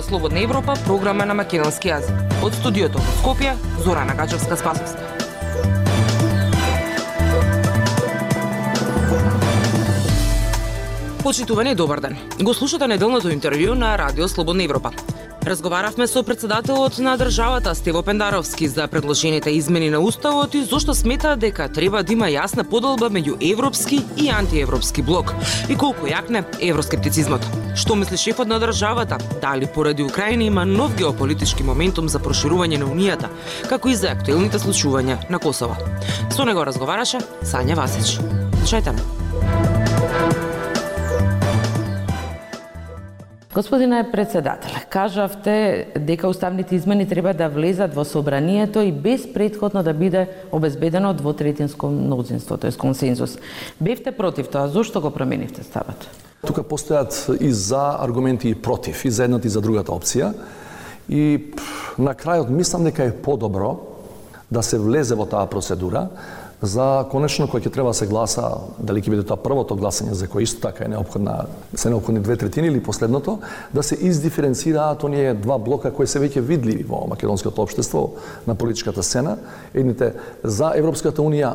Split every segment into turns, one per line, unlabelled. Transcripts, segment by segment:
Радио Слободна Европа, програма на македонски јазик. Од студиото во Скопје, Зорана Гачевска Спасовска. Почитувани добар ден. Го слушате неделното интервју на Радио Слободна Европа. Разговаравме со председателот на државата Стево Пендаровски за предложените измени на уставот и зошто смета дека треба да има јасна поделба меѓу европски и антиевропски блок и колку јакне евроскептицизмот. Што мисли шефот на државата? Дали поради Украина има нов геополитички моментум за проширување на унијата, како и за актуелните случувања на Косово? Со него разговараше Сања Васич. Слушајте
Господине председател, кажавте дека уставните измени треба да влезат во собранието и без предходно да биде обезбедено двотретинско мнозинство, тоест консензус. Бевте против тоа, зошто го променивте ставот?
Тука постојат и за аргументи и против, и за едната и за другата опција. И на крајот мислам дека е подобро да се влезе во таа процедура, за конечно кој ќе треба да се гласа, дали ќе биде тоа првото гласање за кое исто така е необходна, се необходни две третини или последното, да се издиференцираат оние два блока кои се веќе видливи во македонското општество на политичката сцена, едните за Европската унија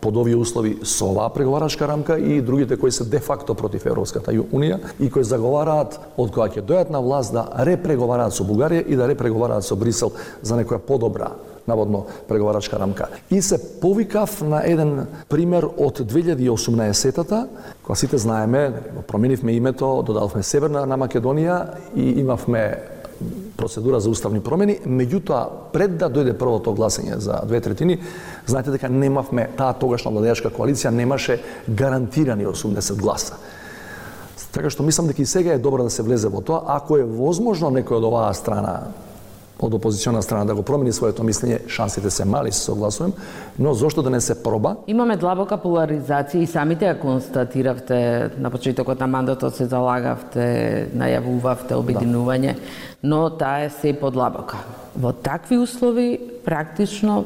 под овие услови со оваа преговарачка рамка и другите кои се де факто против Европската унија и кои заговараат од која ќе дојат на власт да репреговараат со Бугарија и да репреговараат со Брисел за некоја подобра наводно преговарачка рамка. И се повикав на еден пример од 2018-та, кога сите знаеме, променивме името, додавме Северна на Македонија и имавме процедура за уставни промени, меѓутоа пред да дојде првото гласање за две третини, знаете дека немавме таа тогашна владеачка коалиција немаше гарантирани 80 гласа. Така што мислам дека и сега е добро да се влезе во тоа, ако е возможно некој од оваа страна од опозициона страна да го промени своето мислење, шансите се мали, се согласувам, но зошто да не се проба?
Имаме длабока поларизација и самите ја констатиравте на почетокот на мандатот се залагавте, најавувавте обединување, да. но таа е се подлабока. Во такви услови практично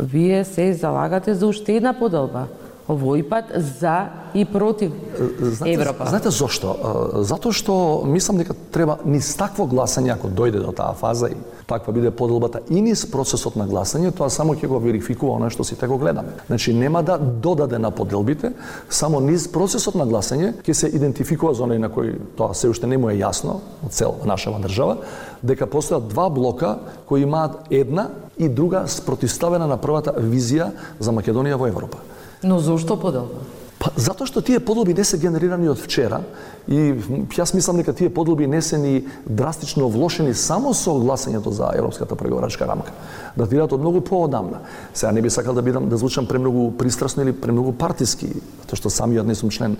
вие се залагате за уште една поделба овој пат за и против знаете, Европа.
Знаете зошто? Затоа што мислам дека треба низ такво гласање ако дојде до таа фаза и таква биде поделбата и низ процесот на гласање, тоа само ќе го верификува она што сите го гледаме. Значи нема да додаде на поделбите, само низ процесот на гласање ќе се идентификува за на кои тоа се уште не му е јасно од цел нашава држава, дека постојат два блока кои имаат една и друга спротивставена на првата визија за Македонија во Европа.
Но зошто поделба?
Па, затоа што тие поделби не се генерирани од вчера и јас мислам дека тие поделби не се ни драстично влошени само со гласањето за европската преговарачка рамка. Да Датираат од многу поодамна. Сега не би сакал да бидам да звучам премногу пристрасно или премногу партиски, затоа што самиот не сум член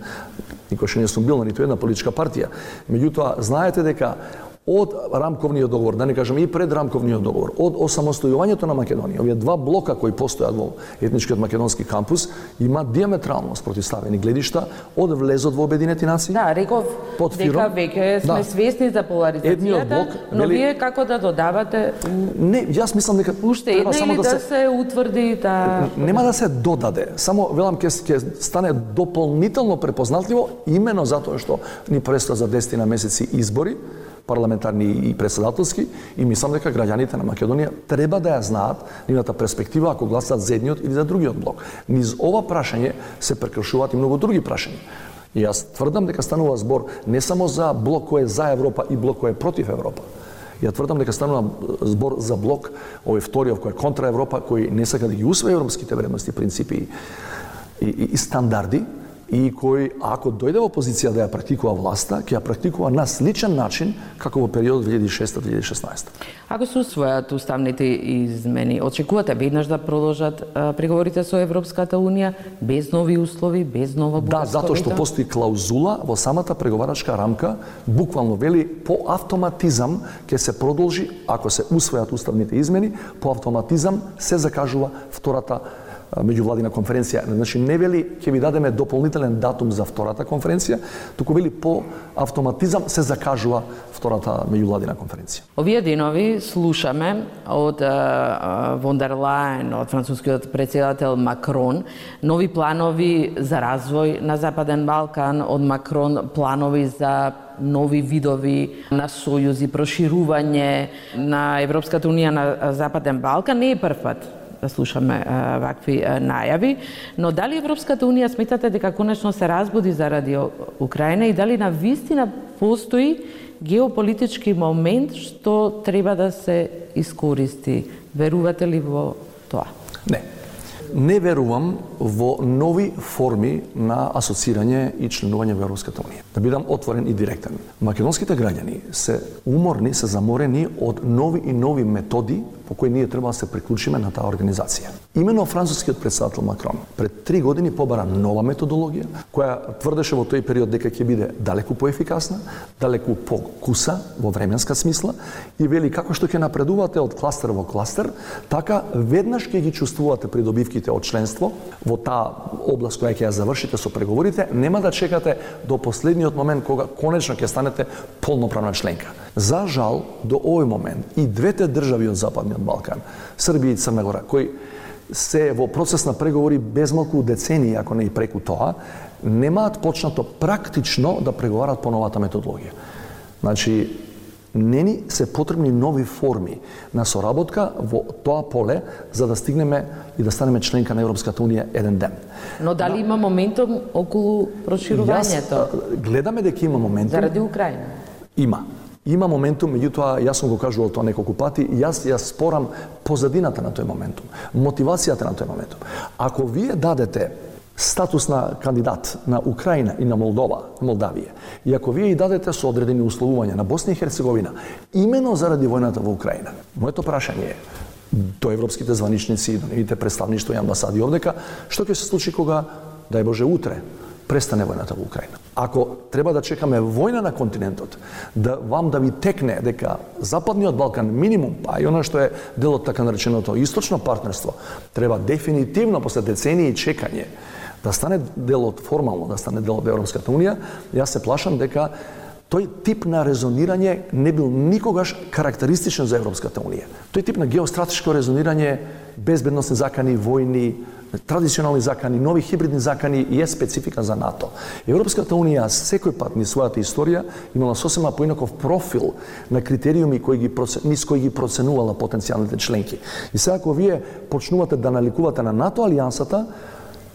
никош не сум бил на ниту една политичка партија. Меѓутоа, знаете дека од рамковниот договор, да не кажам и пред рамковниот договор, од осамостојувањето на Македонија, овие два блока кои постојат во етничкиот македонски кампус, има диаметрално спротивставени гледишта од влезот во Обединети нации.
Да, реков под дека веќе сме да. свесни за поларизацијата, блок, но вели... вие како да додавате
Не, јас мислам дека
уште една само да, да се... се утврди да
Нема да се додаде, само велам ќе ќе стане дополнително препознатливо имено затоа што ни престоа за 10 на месеци избори парламентарни и председателски и мислам дека граѓаните на Македонија треба да ја знаат нивната перспектива ако гласат за едниот или за другиот блок. Низ ова прашање се прекршуваат и многу други прашања. И јас тврдам дека станува збор не само за блок кој е за Европа и блок кој е против Европа. Ја тврдам дека станува збор за блок овој вториот кој е контра Европа, кој не сака да ги усвои европските вредности, принципи и, и, и стандарди, и кој, ако дојде во позиција да ја практикува власта, ќе ја практикува на сличен начин како во период 2006-2016.
Ако се усвојат уставните измени, очекувате веднаш да продолжат преговорите со Европската Унија без нови услови, без нова
Да, затоа што постои клаузула во самата преговарачка рамка, буквално вели по автоматизам ќе се продолжи ако се усвојат уставните измени, по автоматизам се закажува втората меѓувладина конференција. Значи не вели ќе ви дадеме дополнителен датум за втората конференција, туку вели по автоматизам се закажува втората меѓувладина конференција.
Овие денови слушаме од Вондерлайн, Лајен, од францускиот председател Макрон, нови планови за развој на Западен Балкан, од Макрон планови за нови видови на сојузи, проширување на Европската унија на Западен Балкан не е прв пат слушаме вакви најави, но дали Европската Унија сметате дека конечно се разбуди заради Украина и дали на вистина постои геополитички момент што треба да се искористи? Верувате ли во тоа?
Не. Не верувам во нови форми на асоцирање и членување во Европската Унија. Да бидам отворен и директен. Македонските граѓани се уморни, се заморени од нови и нови методи по кои ние треба да се приклучиме на таа организација. Имено францускиот председател Макрон пред три години побара нова методологија која тврдеше во тој период дека ќе биде далеку поефикасна, далеку покуса во временска смисла и вели како што ќе напредувате од кластер во кластер, така веднаш ќе ги чувствувате придобивките од членство во таа област која ќе ја завршите со преговорите, нема да чекате до последниот момент кога конечно ќе станете полноправна членка. За жал, до овој момент и двете држави од Западниот Балкан, Србија и Црна Гора, кои се во процес на преговори безмалку децении, ако не и преку тоа, немаат почнато практично да преговарат по новата методологија. Значи, не ни се потребни нови форми на соработка во тоа поле за да стигнеме и да станеме членка на Европската Унија еден ден.
Но дали да, има моментум околу проширувањето?
Јас гледаме дека има моментум.
Заради Украина?
Има. Има моментум, меѓутоа јас сум го кажувал тоа неколку пати, јас ја спорам позадината на тој моментум, мотивацијата на тој моментум. Ако вие дадете статус на кандидат на Украина и на Молдова, Молдавија, и ако вие и дадете со одредени условувања на Босна и Херцеговина, имено заради војната во Украина, моето прашање е до европските званичници, до невите представништва и амбасади овдека, што ќе се случи кога, дај Боже, утре, престане војната во Украина. Ако треба да чекаме војна на континентот, да вам да ви текне дека Западниот Балкан минимум, па и она што е дел од така нареченото источно партнерство, треба дефинитивно после децении чекање да стане дел од формално, да стане дел од Европската унија, јас се плашам дека тој тип на резонирање не бил никогаш карактеристичен за Европската унија. Тој тип на геостратешко резонирање, безбедносни закани, војни, традиционални закани, нови хибридни закани и е специфика за НАТО. Европската Унија секој пат ни својата историја имала сосема поинаков профил на критериуми кои ги низ кои ги проценувала потенцијалните членки. И сега ако вие почнувате да наликувате на НАТО алијансата,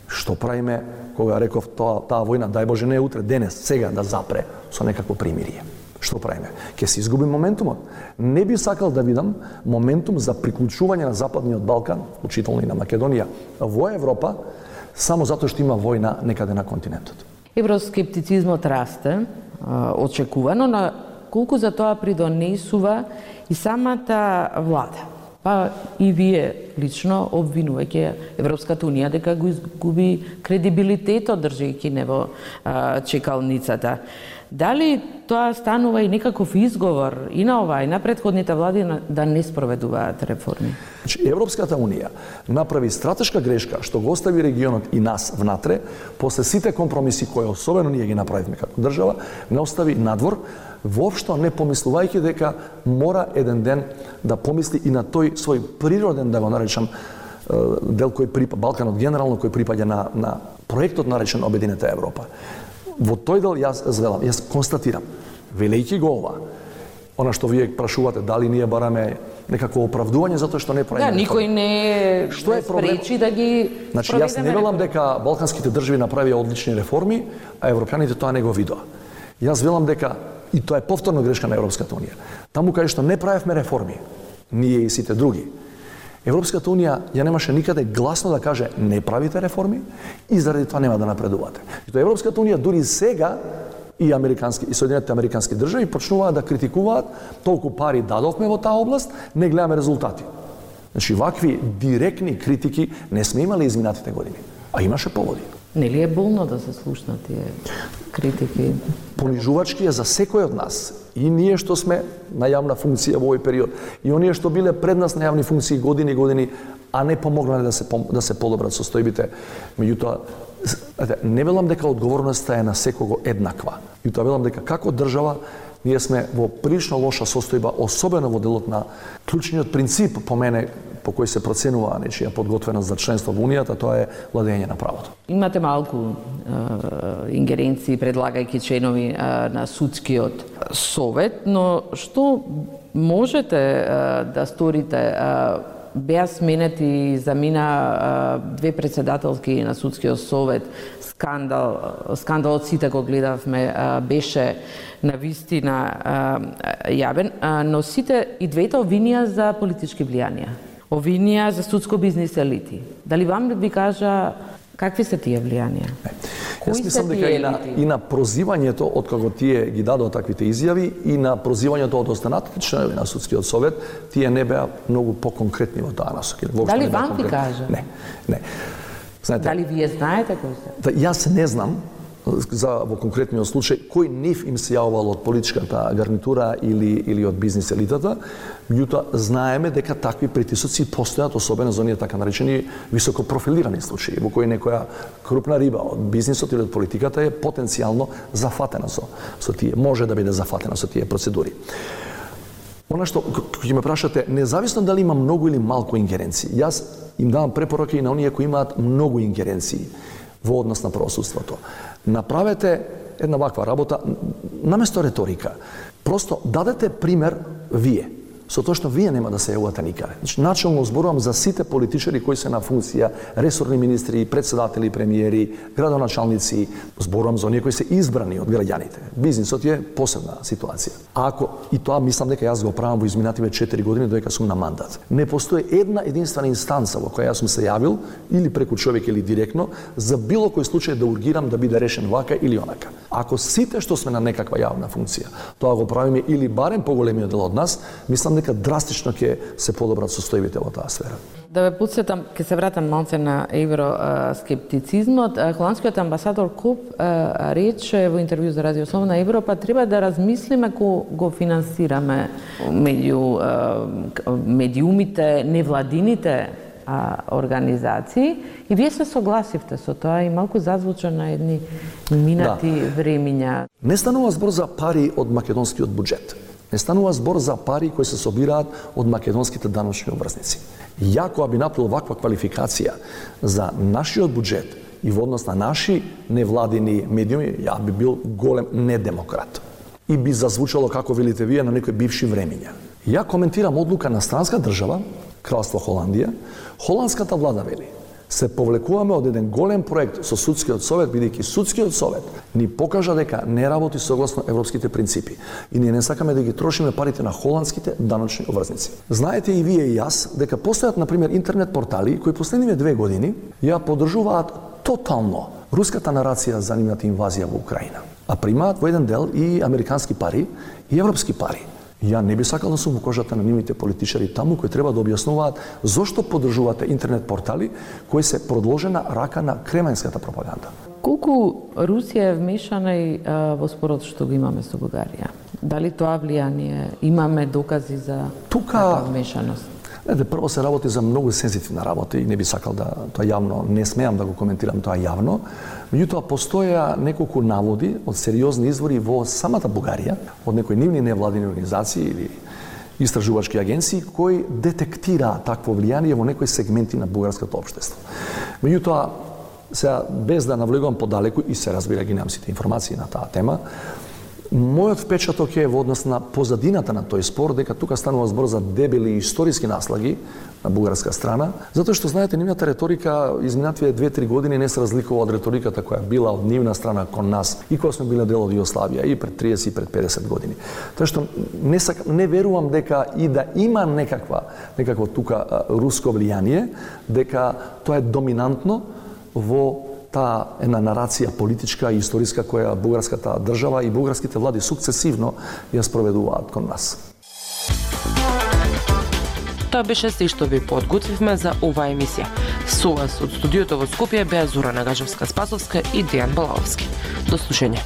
што правиме кога реков тоа таа војна дај Боже не е утре, денес, сега да запре со некакво примирие што правиме? Ке се изгуби моментумот. Не би сакал да видам моментум за приклучување на Западниот Балкан, учително и на Македонија, во Европа, само затоа што има војна некаде на континентот.
Евроскептицизмот расте, очекувано, на колку за тоа придонесува и самата влада па и вие лично обвинувајќи Европската Унија дека го изгуби кредибилитетот држејќи не во чекалницата. Дали тоа станува и некаков изговор и на ова и на предходните влади да не спроведуваат реформи?
Значи, Европската Унија направи стратешка грешка што го остави регионот и нас внатре, после сите компромиси кои особено ние ги направивме како држава, не остави надвор, воопшто не помислувајќи дека мора еден ден да помисли и на тој свој природен, да го наречам, дел кој припа, Балканот генерално кој припаѓа на, на проектот наречен Обединета Европа во тој дел јас звелам, јас констатирам, велејќи го ова, она што вие прашувате дали ние бараме некако оправдување затоа што не правиме.
Да, никој не што е проблем? спречи да ги
Значи јас не велам дека балканските држави направија одлични реформи, а европјаните тоа не го видоа. Јас велам дека и тоа е повторно грешка на Европската унија. Таму каде што не правевме реформи, ние и сите други, Европската Унија ја немаше никаде гласно да каже не правите реформи и заради тоа нема да напредувате. И тоа Европската Унија дури сега и американски и Соединетите американски држави почнуваат да критикуваат толку пари дадовме во таа област, не гледаме резултати. Значи вакви директни критики не сме имали изминатите години, а имаше поводи.
Нели е болно да се слушна тие критики?
Понижувачки е за секој од нас. И ние што сме на јавна функција во овој период, и оние што биле пред нас на јавни функции години и години, а не помогнале да се да се подобрат состојбите. Меѓутоа, не велам дека одговорноста е на секого еднаква. Меѓутоа велам дека како држава ние сме во прилично лоша состојба, особено во делот на клучниот принцип по мене по кој се проценува нечија подготвеност за членство во Унијата, тоа е владење на правото.
Имате малку е, ингеренции предлагајќи членови е, на судскиот совет, но што можете е, да сторите е, беа сменети и замина две председателки на судскиот совет. Скандал, скандалот сите го гледавме, беше на вистина јавен, но сите и двете обвинија за политички влијанија обвинија за судско бизнис елити. Дали вам би кажа какви се тие влијанија?
Јас мислам дека и на, и на прозивањето од кога тие ги дадоа таквите изјави и на прозивањето од останатите членови на судскиот совет, тие не беа многу поконкретни во таа насока.
Дали вам ви кажа?
Не, не.
Знаете, Дали вие знаете кој се?
Да, јас не знам, за во конкретниот случај кој нив им се јавувал од политичката гарнитура или или од бизнис елитата, меѓутоа знаеме дека такви притисоци постојат особено за оние така наречени високо профилирани случаи во кои некоја крупна риба од бизнисот или од политиката е потенцијално зафатена со со тие може да биде зафатена со тие процедури. Она што ќе ме прашате, независно дали има многу или малку ингеренции, јас им давам препораки и на оние кои имаат многу ингеренции во однос на правосудството. Направете една ваква работа, наместо реторика, просто дадете пример вие со тоа што вие нема да се јавувате никаде. Значи, начално зборувам за сите политичари кои се на функција, ресорни министри, председатели, премиери, градоначалници, зборувам за оние кои се избрани од граѓаните. Бизнисот е посебна ситуација. А ако и тоа мислам дека јас го правам во изминативе 4 години додека сум на мандат. Не постои една единствена инстанца во која јас сум се јавил или преку човек или директно за било кој случај да ургирам да биде решен вака или онака. Ако сите што сме на некаква јавна функција, тоа го правиме или барем поголемиот дел од нас, мислам дека драстично ќе се подобрат состојбите во таа сфера.
Да ве подсетам, ќе се вратам малце на евроскептицизмот. Холандскиот амбасадор Коп рече во интервју за Радио Слободна Европа треба да размислиме ко го финансираме меѓу медиумите, невладините а, организации и вие се согласивте со тоа и малку зазвуча на едни минати да. времиња.
Не станува збор за пари од македонскиот буџет. Не станува збор за пари кои се собираат од македонските даночни обрзници. Ја кога би направил ваква квалификација за нашиот буџет и во однос на наши невладини медиуми, ја би бил голем недемократ. И би зазвучало, како велите вие, на некои бивши времења. Ја коментирам одлука на странска држава, Кралство Холандија, холандската влада вели се повлекуваме од еден голем проект со судскиот совет, бидејќи судскиот совет ни покажа дека не работи согласно европските принципи и ние не сакаме да ги трошиме парите на холандските даночни обврзници. Знаете и вие и јас дека постојат на пример интернет портали кои последниве две години ја поддржуваат тотално руската нарација за нивната инвазија во Украина, а примаат во еден дел и американски пари и европски пари. Ја не би сакал да сум во кожата на нивните политичари таму кои треба да објаснуваат зошто поддржувате интернет портали кои се продложена рака на кременската пропаганда.
Колку Русија е вмешана и а, во спорот што го имаме со Бугарија? Дали тоа влијание имаме докази за Тука... вмешаност?
Знаете, прво се работи за многу сензитивна работа и не би сакал да тоа јавно, не смеам да го коментирам тоа јавно. Меѓутоа постоја неколку наводи од сериозни извори во самата Бугарија, од некои нивни невладини организации или истражувачки агенции кои детектира такво влијание во некои сегменти на бугарското општество. Меѓутоа, сега без да навлегувам подалеку и се разбира ги немам сите информации на таа тема, Мојот впечаток е во однос на позадината на тој спор, дека тука станува збор за дебели историски наслаги на бугарска страна, затоа што знаете нивната реторика изминативе 2-3 години не се разликува од реториката која била од нивна страна кон нас и кога сме биле дел од Југославија и пред 30 и пред 50 години. Тоа што не сак, не верувам дека и да има некаква некакво тука руско влијание, дека тоа е доминантно во таа една нарација политичка и историска која бугарската држава и бугарските влади сукцесивно ја спроведуваат кон нас.
Тоа беше се што ви подготвивме за оваа емисија. Со вас од студиото во Скопје беа Зора Нагажевска Спасовска и Дејан Балаовски. До слушање.